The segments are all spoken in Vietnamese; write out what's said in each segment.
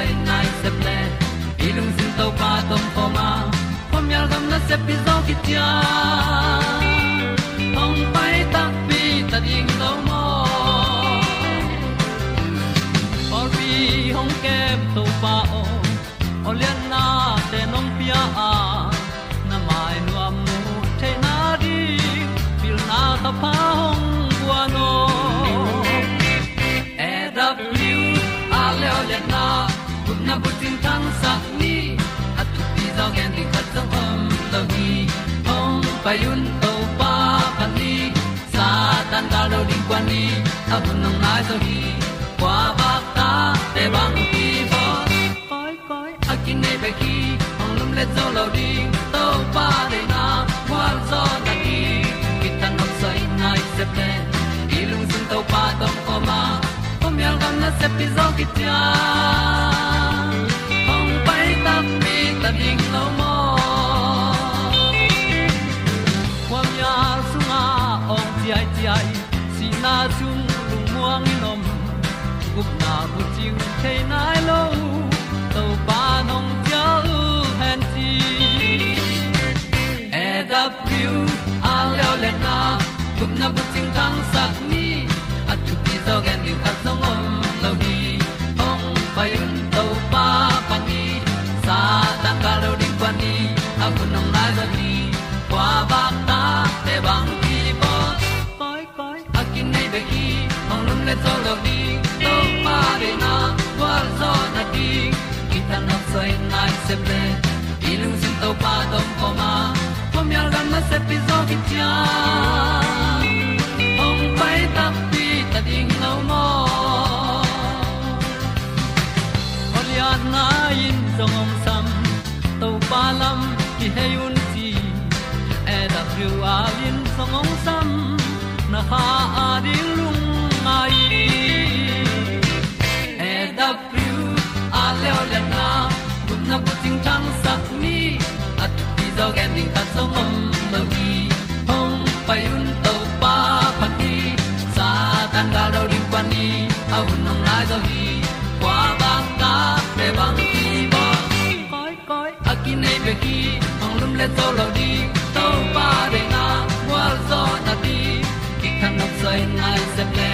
ta nai se ple ilung sin to pa tom pa ma. Pom yal gam na se pi zo ki na bu tin tan sa ni at tu pi zo gen di khat zo om lo gi hong pa yun to pa pa ni, sa tan da lo ding kwan ni. A bu nang mai so hi kwa ba ta te bang ki bo koi koi a kin nei be ki ong lum le zo lo ding to pa de na kwa zo na ki ki tan nok sai nai se pe ilung sun to pa tom ko ma. Ko mi al gan na se pi zo ki ti a chiu nai lo tàu pa nong pia u han ti e da pru a leo le na gup na bu chiu tang sat ni at tu pi zo gen ni at song om lo ni ong pa yun tàu pa pa ni sa ta ka lo ding pa ni, a bu nong lai za ni qua ba ta te bang ki bo koi koi a kin nei be ki ong lum le zo lo ni ta nai se ple i lung sin to pa tom ko ma pom yal gam na se pi zo ki tia ong pai ta pi ta ding lo mo Olian na in song om sam to pa lam ki hay un ti e da thru a lin song om sam na ha a ding ding ta song om mo gi hong pai un to pa pa ti sa tan ga do ri pa ni a un nong lai do gi kwa ba ta pe bang ki ba koi koi a ki nei be ki hong lum le zo lo di to pa de na wa zo na ti ki kan nok sai nai se ple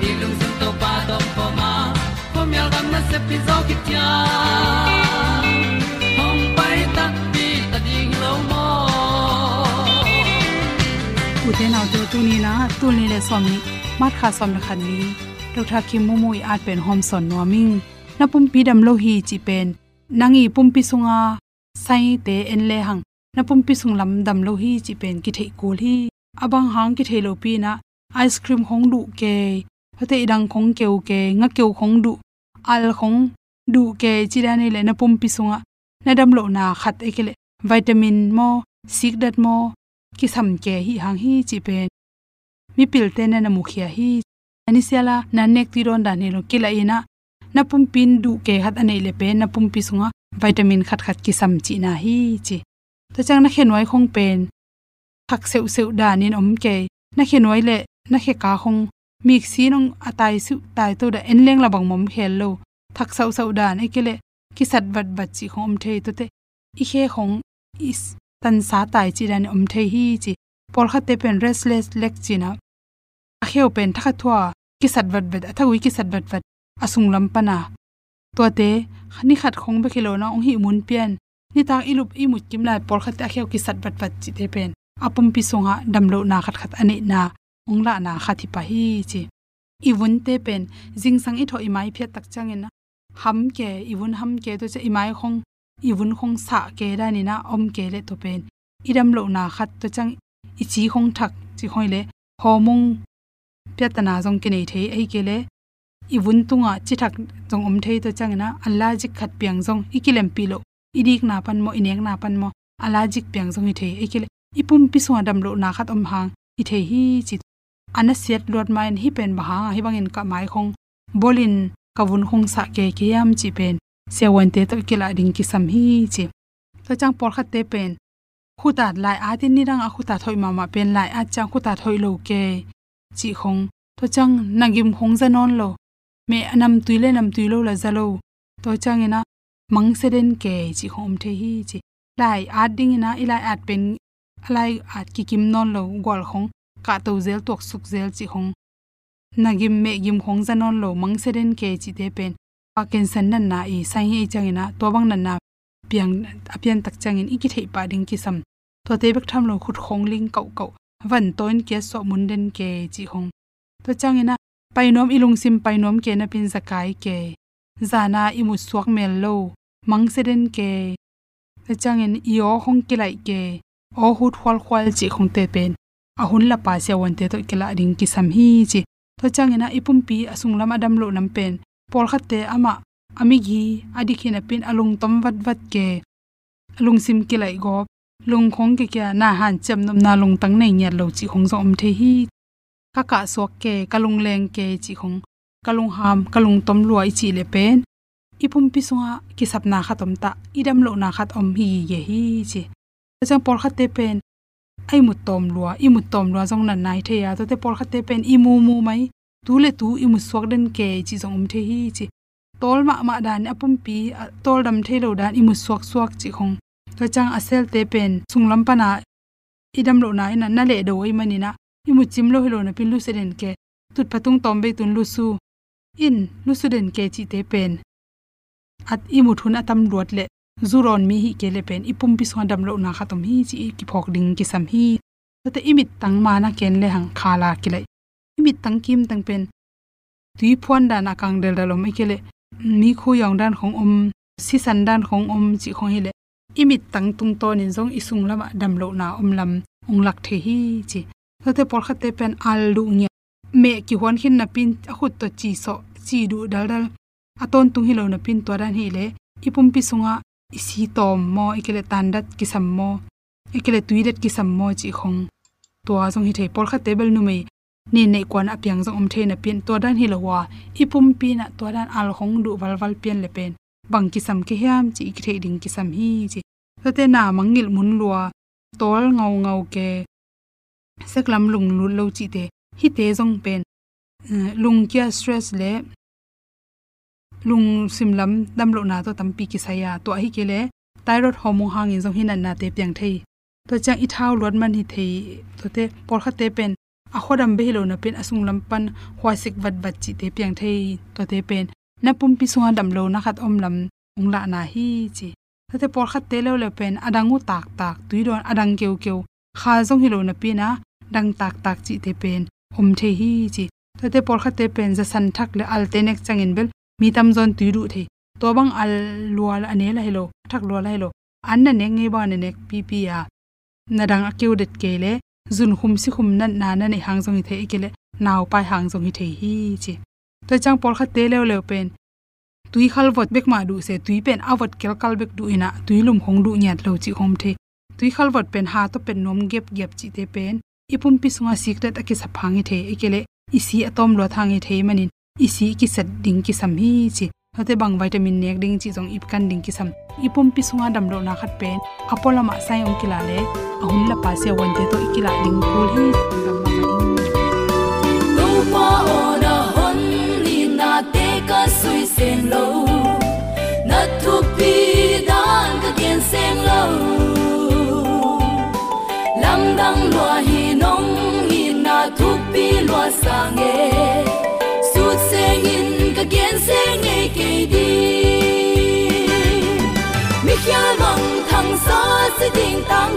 ni lung sun to pa do pa ma. Po mi al gam na se pi zo ki ti uten naw tu tu ni na tu ni le som ni mat kha som na khan ni dok tha ki mu mu i at pen hom son no ming na pum pi dam lo hi chi pen nangi pum pi sunga sai te en le hang na pum pi sung lam dam lo hi chi pen ki thei kul hi abang hang ki thei lo pi na ice cream hong lu ke hote idang khong keu ke nga keu khong du al khong du ke chirani le na pum pi sunga na dam lo na khat ekele vitamin mo sik dat mo ki sam ke hi hang hi chi pen. Mi pil te na na mukhia hi. Ani sela na nek ti ron da ne lo kila ina na. Pum pin du ke hat ane le pe na pum pi sunga, vitamin khat khat ki sam chi na hi chi. Ta chang na khenwai khong pen. Khak seu seu da nin om ke. Na khenwai le, na khe ka khong. Mi si nong atai su tai to da en leng la bang mom khel lo. Thak sau sau da ne kile ki sat bat bat chi khom thei to te. I khe khong is tan sa tai chi dan om thei hi chi pol kha te pen restless lek chi na. A kheu pen thakha thwa ki sat bat bat athawi ki sat bat bat asung lam pana to te khani khat khong be khilo na ong hi mun pian, ni tak ilup i mut kim lai por kha te kheu ki sat bat bat chi te pen. Apum pi songa damlo na khat khat ani na ongla na khathi pa hi chi. I wun te pen jing sang i tho i mai phia tak changena ham ke, i wun ham ke to che i mai khong i wun khong sa ke ra ni na om ke le to pen. Iram lo na khat to chang i chi khong thak chi khoi le homung pyatana jong ke nei thei ai ke le. I wun tunga chi thak jong om thei to chang na allah jik khat piang jong ikilem pilo idik na pan mo inek na pan mo allah jik piang jong i thei ai ke le. Ipum pi so dam lo na khat om hang i thei hi chi. Ana set lot main hi pen ba ha hi bangin ka mai khong bolin kawun khong sa ke ke yam chi pen se wan te to kila ding ki sam hi che to chang por khat te pen khuta lai a tin ni rang a khuta thoi ma ma pen lai a chang khuta thoi lo ke chi khong to chang nangim khong zanon lo me anam tuile nam tuilo la zalo to chang ina mang se den ke chi khom the hi chi lai a ding ina ilai at pen alai at ki kim non lo gol khong ka to zel tok suk zel chi khong nagim me gim khong zanon lo mang se den ke chi te pen pa ken san nan na, i sai hi changina to bang nan na, piang apian tak chang in, iki thei pa ding ki sam. To te bek tham lo khut khong ling kau kau, van toin ke so mun den ke chi hong. To chang changina painom ilung sim painom ke na pin zakai ke zana imu suak mel lo, mang se den ke. Te chang in yo hong ki lai ke, o hut khwal khwal chi khong te pen, a hun la pa se won te to kila ding ki sam hi chi. To chang ina ipum pi asung lam adam lo nam pen pol khat ama ami gi adi khina pin alung tom wat wat ke alung sim ki lai go. Lung khong ke kya na han cham nam na lung tang nei nyat lo chi khong zo om the hi. Ka ka sok ke kalung leng ke chi khong. Kalung ham, kalung tom luai chi le pen. Ipum pi sunga ki sapna khatom ta. Idam lo na khat om hi ye hi chi. Chang pol khat pen, ai mu tom lua, i mu tom lua jong na nai the ya. To te por khate pen i mu mu mai tu le tu i mu swak den ke chi zong um the hi chi. Tol ma ma dan apum pi tol dam the lo dan i mu swak swak chi khong. To chang asel te pen sunglam pana idam lo na ina na le do i mani na. I mu chim lo hi lo na pin lu se den ke. Tut patung tom be tun lu su. In, lu su den ke chi te pen. At i mu thun atam ruat le zuron mi hi ke le pen. Ipum pi song dam lo na khatom hi chi ki phok ding ki sam hi. Ta te imit tang ma na ken le hang khala ki lai mi tang kim tang pen. Tui phon da na kang del dalo mai kele mi khu yong dan khong om, si san dan khong om chi khong hile. Imit tang tung to nin jong isung lama dam lo na om lam, ong lak the hi chi. Te por khate pen al lu nya. Me ki hon khin na pin a khut to chi so, chi du dal dal. Aton tung hi lo na pin to ran hi le ipum pi sunga, isi tom mo ikele tandat ki sammo ikele tuidet ki sammo chi khong. To a jong hi thei por kha table nu mei ni nei kwan piang zong om the na pin to dan hi lowa ipum pi na to dan al khong du wal wal pian le pen. Bang ki sam ki hiam, chi ki the ding ki sam hi, chi. To te na mangil mun lua. Tol ngau ngau ke. Seklam lung lu lo chi te. Hi te zong pen. Eh, lung kya stress le. Lung simlam damlo na to tam pi ki saya to hi ke le. Thyroid hormone hang in zong hinan na te piang thei. To chang i thau lot man hi thei. To te por kha te pen a khodam be hilo na pen asung lampan hwa sik wat bat chi te piang thei to te pen. Na pum pi suan dam lo na khat om lam, ung la na hi chi. Ta te por khat te lo le pen, adangu tak tak, tui don adang keu keu. Kha zong hilo na pi na dang tak tak chi te pen, om the hi chi. Ta te por khat te pen, za san thak le al te nek changin bel, mi tam zon tui ru the to bang al lual ane la hello thak lual la hello an na ne nge ba ne nek pi pi ya na dang akeu det ke le zun khum si khum nan na na ne hang zong i the ke le naw pai hang jong hi the hi chi to chang por kha te le le pen tui khal vot bek ma du se tui pen awat kel kal bek du ina tui lum khong du nyat lo chi khom the tui khal vot pen ha to pen nom gep gep chi te pen ipum pi sunga secret aki sa phangi the ikele isi atom lo thangi the manin isi ki sat ding ki sam hi chi hate bang vitamin nek ding chi jong ip kan ding ki sam. Ipum pi sunga dam lo na khat pen. Apola ma sai ong kila le. Ahun la pa se wan te to ikila ding kul hi. Dam ma ing tu pa ona hon ni na te ka sui sen lo. Na tu pi dan ka gen sen lo. Lam dang lo hi nong hi na tu pi lo sang e in ka kien sen e ke di mi khia mong thang sa si ding tang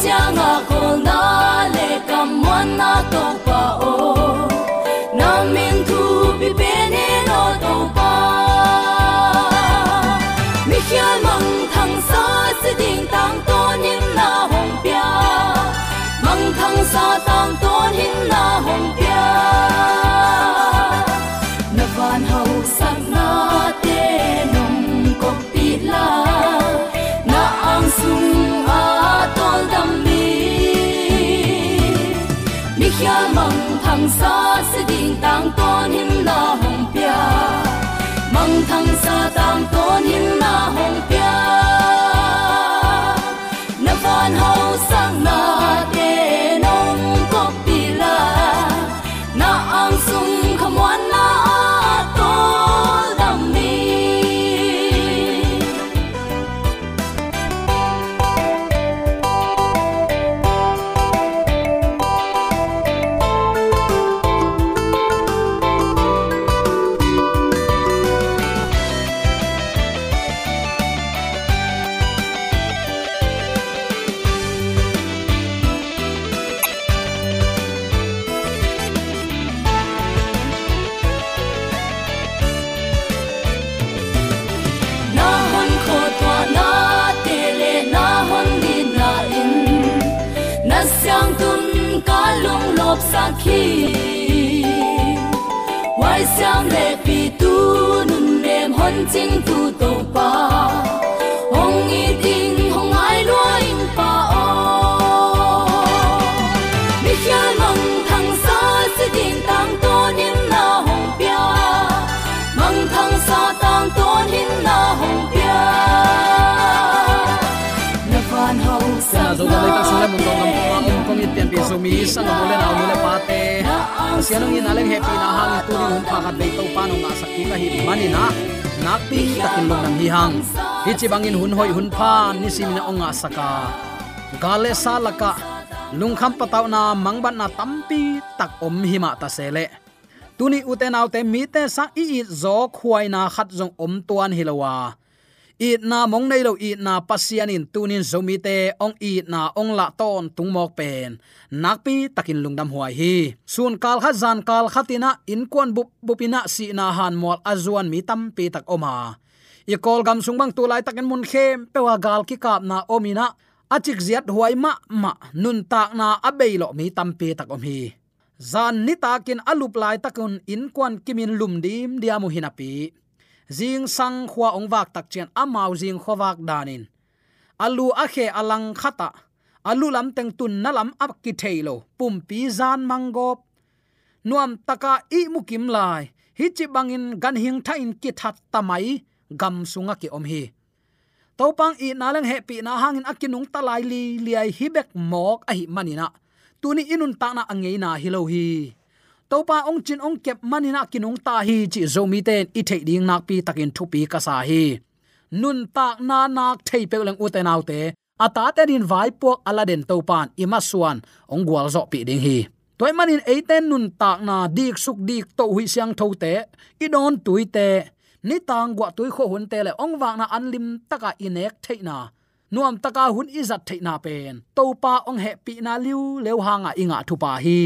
tol chang a ko na le kam mon na to pa o na min thu pi pe ne no to mi khia mong thang sa si ding tang to nin na hong pia mang thang sa tang to nin na hong pia sa se ding tang ton him na hong pia mang thang sa tang ton him na hong pia mi sang mo le na mo le pa te. Sianong in happy na hang tu ni hum pha khat dei to pa no nga sakki ka hi mani na nak pi takin long nam hi hang. Hi chi bangin hun hoi hun pha ni sim na onga saka gale salaka lungkham pataw na mangban na tampi tak om hima ta sele tuni uten autte mi te sa i i zo khuai na khat zong om tuan hilowa it na mong nei lo it na pasian in tunin zomi te, ong it na ong la ton tungmok pen. Nakpi takin lungdam huai hi. Sun kal kha zan kal khatina in kon bu bupina si na han mol azuan mi tam pi tak oma. I kol gam sung bang tu lai takin mun khem, pewa gal ki kap na omina. Achik ziat huai ma ma, nun tak na abeilo mi tam pi tak om hi. Zan ni takin alup lai takun in kon kimin lum dim diamu hinapi jing sang khwa ong wak tak chen amau jing khowak danin. Alu a khe alang khata. Alu lam teng tun na lam ap ki thailo pum pi zan mangop nuam taka i mukim lai. Hi chi bangin gan hing tha in ki that tamai. Gam sunga ki om hi. Topang i nalang happy na hangin akinung talai li liai hibek mok a hi manina. Tuni inun ta na angei na hilo hi topa ong chin ong kep manina kinung ta hi chi zomi ten, i thei ding nak pi takin thupi ka sa hi. Nun tak na nak thei pe leng uten autte ata te din vai puak aladen topan ima suan, ong gwal zo pi ding hi. Toy manin eiten nun tak na dik suk dik to hui siang tho te, i don tuite ni tang gwa tui kho hun te le ong wang na anlim taka inek theina nuam taka hun izat theina pen. To pa ong he pi na liu leu hanga inga thu pa hi.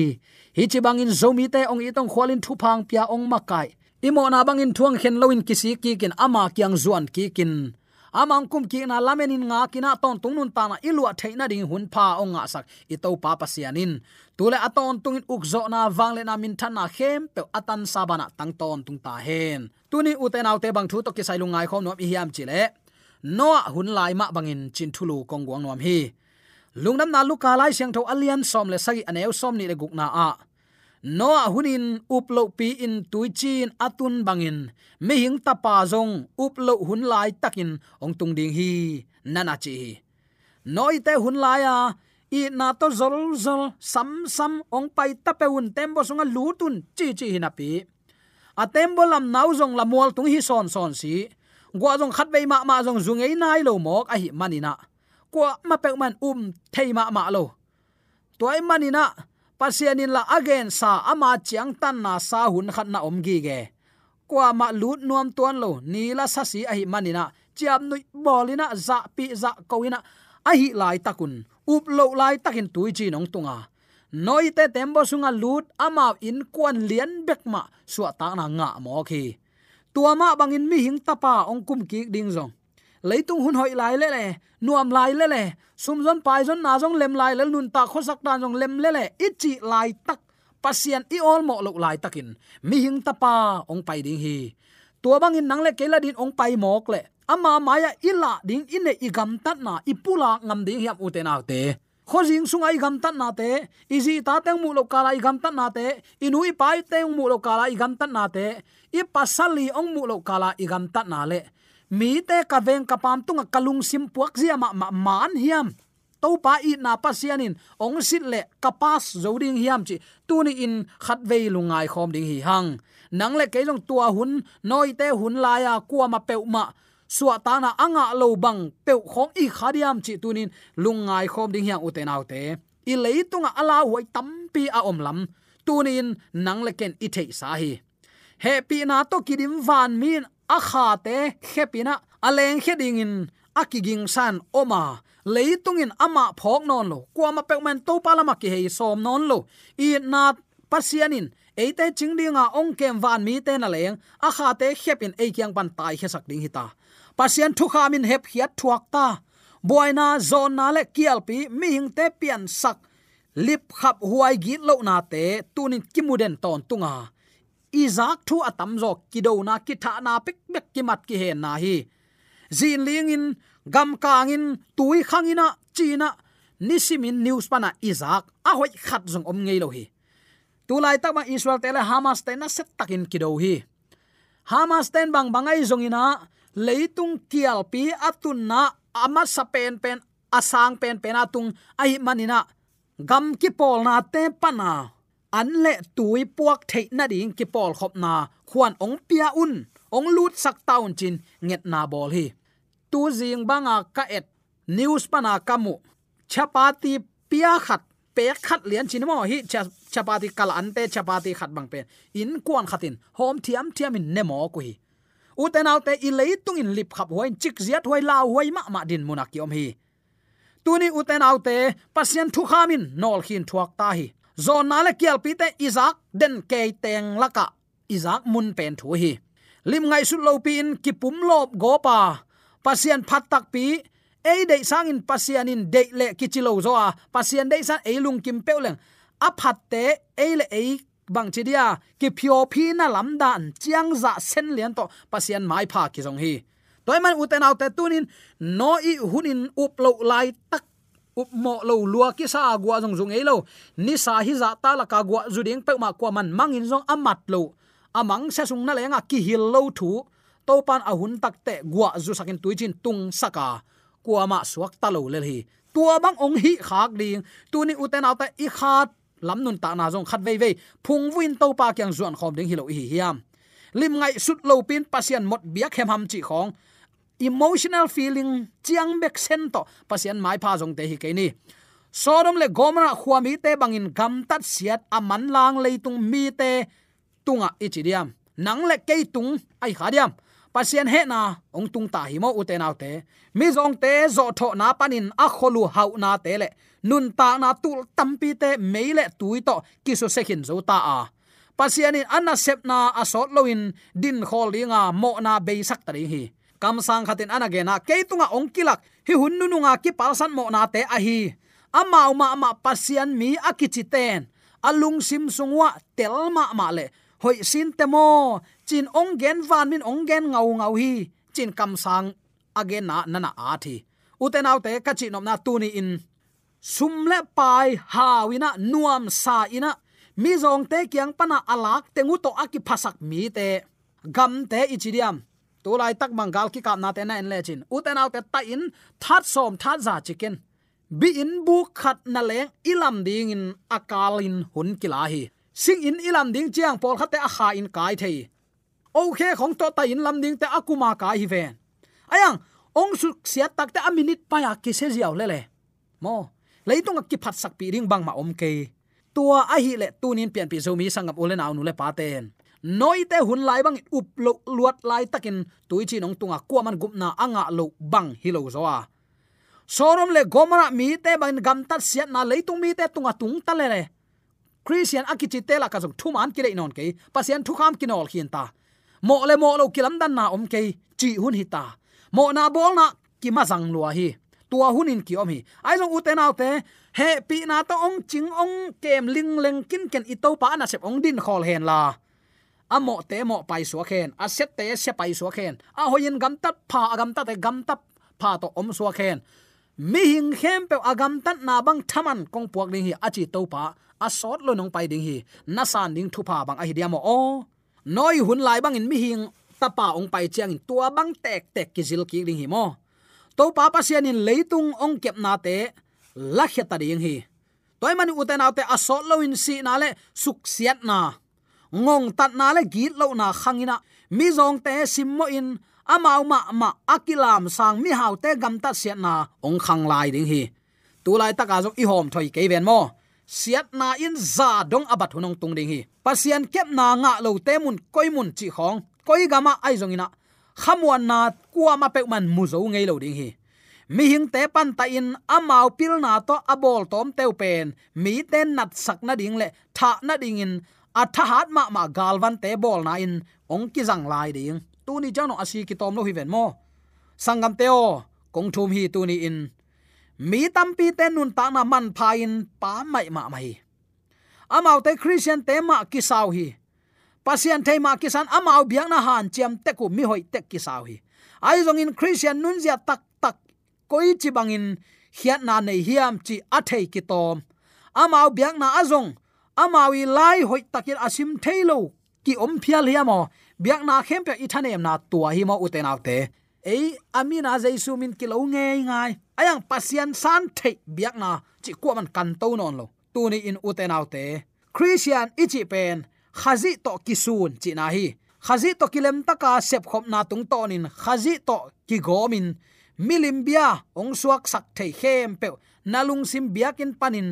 Hi chi bangin zomi te ong itong khwalin thu phang pia ong makai. Imo na bangin thuang khen loin kisi ki kin ama kyang zuan ki kin amang kum ki na lamenin nga kina ton tungnun ta na ilua theina ding hun pha ong nga sak. I to pa pasianin. Tule aton tungin ukzo na wangle na min thana khem pe atan sabana tang ton tung ta hen. Tuni uten autte bang thu to ki sai lungai khom nom i hiam chile no hun lai ma bangin chin thulu kong guang nom hi. Lungnam na luka lai siang tho alian som le sagi aneu som ni le gukna a. No hunin uplo pi in tuichin atun bangin. Mi hing tapa zong uplo hun lai takin ong tung ding hi. Nana chi. Noi te hun lai a, i na to zol zol sam sam ong pai tape un tembo sunga lutun chi chi hinapi a tembo lam nau zong la tung hi son son si gwa zong khat bei ma ma zong zung ei nai lo mok a hi manina kwa ma pe man um thei ma ma lo. Toy manina pasianin la again sa ama chiang tan na sa hun khat na om gi ge. Kwa ma lut nuam tuan lo ni la sa si a hi manina chiam nui bolina za pi, za koina a hi lai takun, up lo lai takin tui chi nong tunga. Noi te tembo sunga lut ama in kwan lian bekma suwa ta na nga mo khi tua ma bangin mi hing tapa ong kum ki ding zong. Leitung hun hoi lai le le nuam lai le le sum zon pai zon na zong lem lai le nun ta khosak tan zong lem le le ichi lai tak, pasian i ol mo lo lai takin. Mi hing tapa ong pai ding hi. Tua bangin nang le kela din ong pai mok le. Ama maya ila ding ine igam tat na ipula ngam ding hiam uten autte khojing ai gam tan na te izi ta teng mu lo kala i gam tan na te, inui pai teng mu lo kala i gam tan na te, i pasali ong mu lo kala i gam tan na le. Mi te ka veng ka pam tunga kalung sim puak zia ma ma man hiam. To pa i na pasianin ong sit le kapas zoding hiam chi. Tuni in khat ve lungai khom ding hi hang. Nang le ke jong tua hun, noi te hun la ya kwa ma pe ma suwa ta na anga lo bang pe khong i khadiam chi tunin. Lungai khom ding hiang uten autte. I leitunga ala huai tampi a omlam tunin nang leken i thei sa hi. Pi na to kidim van min a kha te khepina aleng kheding in akiging san oma. Leitungin ama phok non lo. Kwama pekman to palama ki hei som non lo. I na pasianin eite chingdinga ongkem van mi te na leng. A kha te khepin e kyang pan tai khe sak ding hita pasian thu kha min hep hiat thuak ta. Boina zon na le kialpi mi hing te pian sak. Lip khap huai gi lo na te tunin kimuden ton tunga. Izak thu atam zo kido na ki tha na pek bek ki mat ki he na hi. Zin ling in, gam kang in, tui khangina china, nisimin news pana izak, a hoi khat zong om ngei lo hi. Tu lai tak ma israel tele hamas te na set takin kido hi. Hamas ten bang bangai zong ina leitung kial pi atun na ama sapen pen asang pen pen atung ai manina. Gam ki pol na te pana an le tui puak thei na ding ki pol khop na. Khuan ong pia un, ong lut sak taun chin nget na bol hi. Tu jing banga ka et, news pana kamu chapati pia khat, pe khat lian chin mo hi. Chapati kal pe, chapati khat bang pen in kwan khatin, hom thiam thiam in nemo ko hi uten alte i leitung in lip khap hoin chik ziat hoi la hoi ma ma din munak yom hi. Tuni uten alte pasien thu khamin nol khin thuak ta hi. Zon na le kial pi te izak den ke teng laka. Izak mun pen thu hi. Lim ngai su lo pi in ki pum lop go pa. Pasien phat tak pi, ei de sang in pasien in de le ki chilo zo a. Pasien de san ei lung kim peuleng a phat te ei le ei bang chi dia, ki phio phi na lam dan chiang za sen lian to pasian mai pha ki jong hi. Toy man uten out te tunin, no i hunin up lo lai tak, up mo lo lua ki sa gwa jong jong lo. Ni sa hi za ta la ka gwa zu ding pe ma kwa man mangin jong amat lo. Amang se sung na lenga ki hil lo thu, to pan ahun tak te gwa zu sakin tuichin tung saka kuama suak talo le hi. Tua bang ong hi khak ding tu uten out auta i khat lắm nun ta na jong khat vei vei, phung win to pa kyang zuan khom ding hilo hi hiam. Lim ngai sut lo pin pasian mot biak hem ham chi khong. Emotional feeling chiang bek sen to pasian mai pha jong te hi ke ni. Sodom le gomora khuami te bangin gam tat siat aman lang leitung mi te tunga ichidiam nang le ke tung ai khadiam pasien he na, ong tung ta hi mo uten autte. Mi zong te, zo tho na panin a kholu hau na te le. Nun ta na tul tampi te meile tui to kisu sekhin zo ta a. Pasian in anna sep na asot loin din khol linga mo na be sak tari hi. Kam sang khatin anage na ke tunga ong kilak, hi hun nu nga ki palsan mo na te a hi. Ama uma ama pasian mi akichiten alung sim sungwa telma ma le hoi sin te mo. Chin ong gen van min ong gen ngau ngau hi. Chin kam sang again na nana a thi. Uten autte ka chi nom na tu ni in. Sum le pai hawina nuam sa ina mi zong te kyang pana alak te ngu to aki phasak mi te. Gam te ichidiam tu lai tak mangal ki kap na te na en le chin. Uten autte ta in that som that za chicken bi in bu khat na le ilam ding in akalin hun kilahi sing in ilam ding chiang pol khate a kha in kai thei okay khong to ta in lam ding te akuma kai hi ven ayang ong su sia tak te a minute pa ya ki se jiao le le mo leitung ki phat sak pi ring bang ma om ke tua a hi le tunin pian pi zomi sangam ole aw nu le pa ten noi te hun lai bang up lo luat lai takin tui chi nong tunga kwa man gup na anga lo bang hi lo zo a à. sorom le gomara mi te bang gam tat siat na leitung mi te tunga tung ta le le christian akichi tela ka jong thuman ki le non ke pasian thukham kinol hian ta. Mo le mo lo kilam dan na om ke chi hun hi ta. Mo na bol na ki ma jang lua hi. Tua hun in ki om hi. Ai jong uten autte he, pi na to ong ching ong kem ling leng kin ken i to pa na sep ong din khol hen la. Amo te mo pai su khen, a set te se pai su khen, a hoyin gam tat pha, gam tat e gam tat pha to om su khen mi hing khem pe agam tat na bang thaman kong puak ding hi, achi to pa a sot lo nong pai ding hi na san ding thu pa bang a hi diamo. O, noi hun lai bang in mi hing, tapa ong pai chiang in tua bang tek tek ki zil ki ding hi mo. To pa pa sian in leitung ong kep na te la khia ta ding hi. Toy mani uten autte a sot lo in si na le, suk siat na. Ngong tat na le, git lo na khangina. Mi zong te, sim mo in amau ma ma akilam sang mi hau te gam ta siat na. Ong khang lai ding hi. Tu lai ta ka zo i hom thoi ke ven mo. Siat na in za dong abat hunong tung ding hi. Pasian kep na nga lo te mun koi mun chi khong. Koi gama ai jong ina. Khamwan na kwa ma pe man mu zo ngei lo ding hi. Mi hing te pan ta in amau pil na to abol tom teu pen. Mi ten nat sak na ding le tha na ding in. Athahat ma ma galvan te bol na in. Ong ki jang lai ding tu ni jano asi ki tom lo hi ven mo. Sangam teo kong thum hi tu ni in. Mi tampi te nun ta na man phain pa mai ma mai. Amau te christian te ma ki sau hi. Pasian te ma ki san amau biak na han chiam te ku mi hoi te ki sau hi. Ai zong in christian nun zia tak tak koi chi bangin hiat na nei hiam chi athei ki tom. Amau biak na azong amawi lai hoi takin asim thailo ki om phial hiamo biak na khem pe ithanem na tua hi mo uten autte ei, amina jaisu min kilo nge ngai. Ayang pasian san the biak na chi ko man kan to non lo. Tu ni in uten autte christian ichi pen. Khazi to kisun chi na hi. Khazi to kilem taka sep khop na tung tonin khazi to ki gomin milim bia, ong suak sak thei khem pe. Nalung sim biakin panin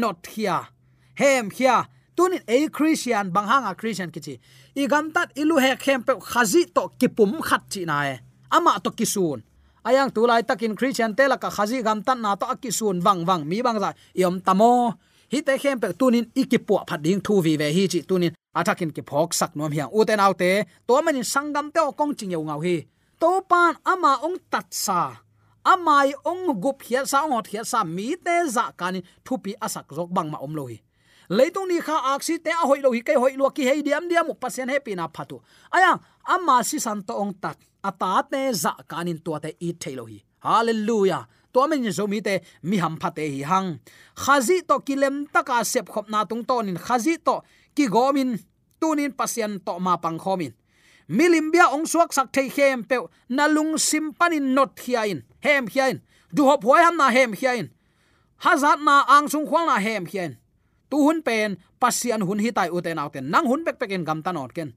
not hia. Hem hia tunin ei christian banghanga christian kichi i gamtat ilu he khem pe khazi to kipum khat chi na e ama to kisun ayang tulai takin christian tela ka khazi gamtat na to akisun wang wang mi bang za yom tamo hi te khem pe tunin ikipu phat ding thu vi ve hi chi tunin athakin ki phok sak nom hiang uten autte to manin sangam te kong ching yau ngau hi to pan ama ong tat sa amai ong gup hiat sa ngot hiat sa mi te za kanin thupi asak jok bang ma om lo hi leitung ni kha aksi te a hoi lo hi kai hoi lo ki hei diam diam pasien happy na phatu aya amma si san to ong tat ata te za kanin to te i thailo hi hallelujah to men zo mi te mi ham phate hi hang khazi to kilem taka sep khop na tung tonin khazi to ki gomin tunin pasien to ma pang khomin milim bia ong suak sak thei khem pe nalung sim panin not hiain hem hiain du hop huai ham na hem hiain hazat na ang sung khwal na hem hiain tu hun pen, pasian hun hi tai uten auten. Nang hun bek pek en gam tanot ken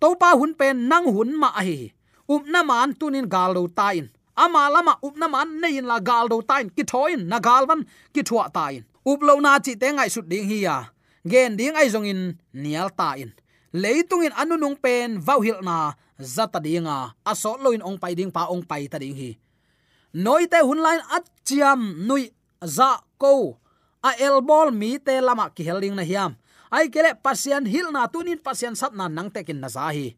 to pa hun pen, nang hun ma a hi up na man tunin gal do ta in ama lama up na man nei in la gal do ta in ki thoin na gal van ki thua ta in up lo na chi te ngai sut ding hi ya. Gen ding ai zong in nial ta in leitung in anu nung pen, vau hil na zata dinga aso loin ong pai ding pa ong pai ta ding hi. Noi te hun lain at chiam nui za ko a elbol mi te lama ki helding na hiam. Ai kele pasien hil na tunin pasien sat na nang tekin na zahi.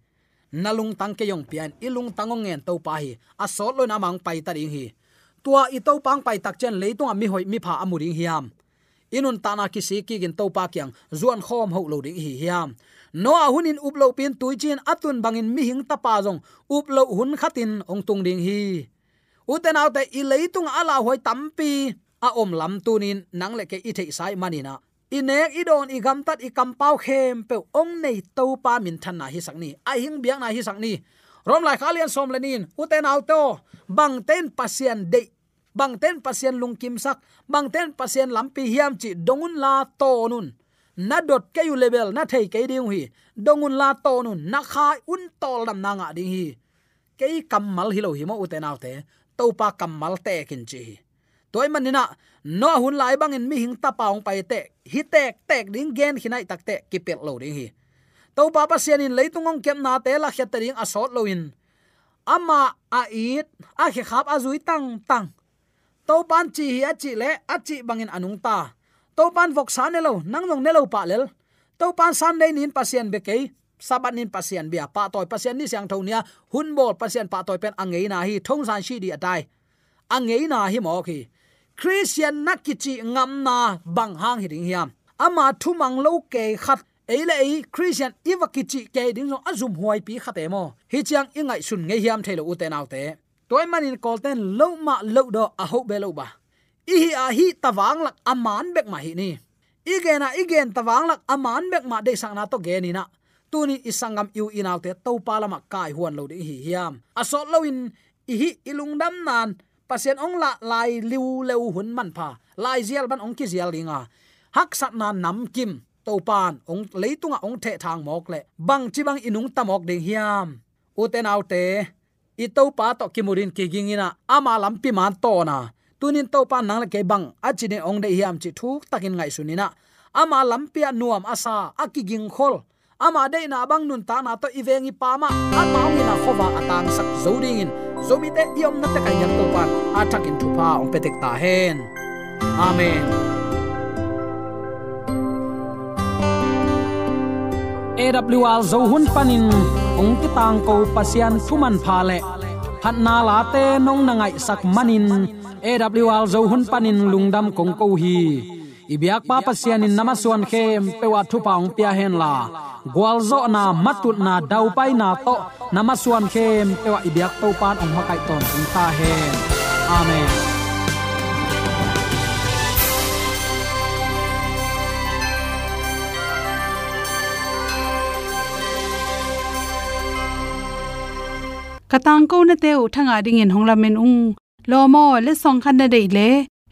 Nalung tang ke yong pian, ilung tangong ngen to pa hi. A sol lo na mang pai ta ding hi. Tua i to pang pai tak chen leitung mi hoi mi pha amuring hiam. Inun tana ki si ki gin to pa kyang, zuan khom ho lo ding hi hiam. No a hunin uplo pin tuichin atun bangin mi hing ta pa jong uplo hun khatin ong tung ding hi. Uten autte i leitung ala hoi tampi a om lam tunin nang le ke i thei sai manina inek idon igam tat ikam pau khem pe ong nei to pa min than na hi sak ni. Ai hing biang na hi sak ni. Rom lai khalian som lenin uten auto bang ten pasien de. Bang ten pasien lung kim sak. Bang ten pasien lampi hiam chi dongun la to nun. Na dot ke yu level na thei ke ding hi. Dongun la to nun. Na khai un tol dam na nga ding hi. Ke kamal hi lo hi mo uten autte to pa kamal te kin chi toy manina no hun lai bangin mi hing ta paung pai te, hi tek tek ding gen khinai tak te kipel lo ding hi. To pa pa sian in leitung ong kem na te la khat ding asot lo in. Ama a it, a khe khap a tang tang. To pan chi hi a chi le, a chi bangin anung ta. To pan vok sa ne lo, nang nong ne lo pa lel. To pan san nin pasien be ke sabat nin pasien bia, pa toy pasien ni siang thonia hun bol pasien pa toy pen angei na hi, thong san shi di atai angei na hi mo khi christian nakichi ngamna bang hang hi ding hiam. Ama thumang lo ke khat. Eile ei, christian iwakichi ke ding so azum huai pi khate mo. Hi chang ingai sun nge hiam thelo uten autte toy manin kolten lo ma lo do a ho be lo ba. I hi a hi tawang lak aman bek ma hi ni. Igena igen tawang lak aman bek ma de sang na to ge ni na. Tuni isangam yu inaute to palama kai huan lo de hi hiam. Asol lo in i hi ilung dam nan pasien ong la lai liu leu hun man pha. Lai zial ban ong ki zial linga hak sat na nam kim. To pan ong leitunga ong the thang mok le. Bang chi bang inung tamok ding hiam. Uten autte i to pa to kimurin ki gingina ama lampi man to na. Tunin to pan nang le ke bang achine ong de hiam chi thuk takin ngai sunina ama lampia nuam asa akiging khol ama de na bang nun ta na to ivengi pa ma. Ama ngi na khowa atang sak zoding in zomi te iom na te kai yang to pan. Athak thu pa ong petek ta hen. Amen. AWR zo hun panin. Ong ti tang ko pasian thuman pha le. Phat na la te nong na ngai sak manin. AWR zo hun panin lungdam kong ko hi ibyak pa pasian in namaswan khe pewa thu paung pia hen la. Gwalzo na matut na dau pai na to. Namaswan khe pewa ibyak to pan ong makai ton ong ta hen. Amen. Katang ko na te thanga ding in hongla ung. Lomo le song khan na dei le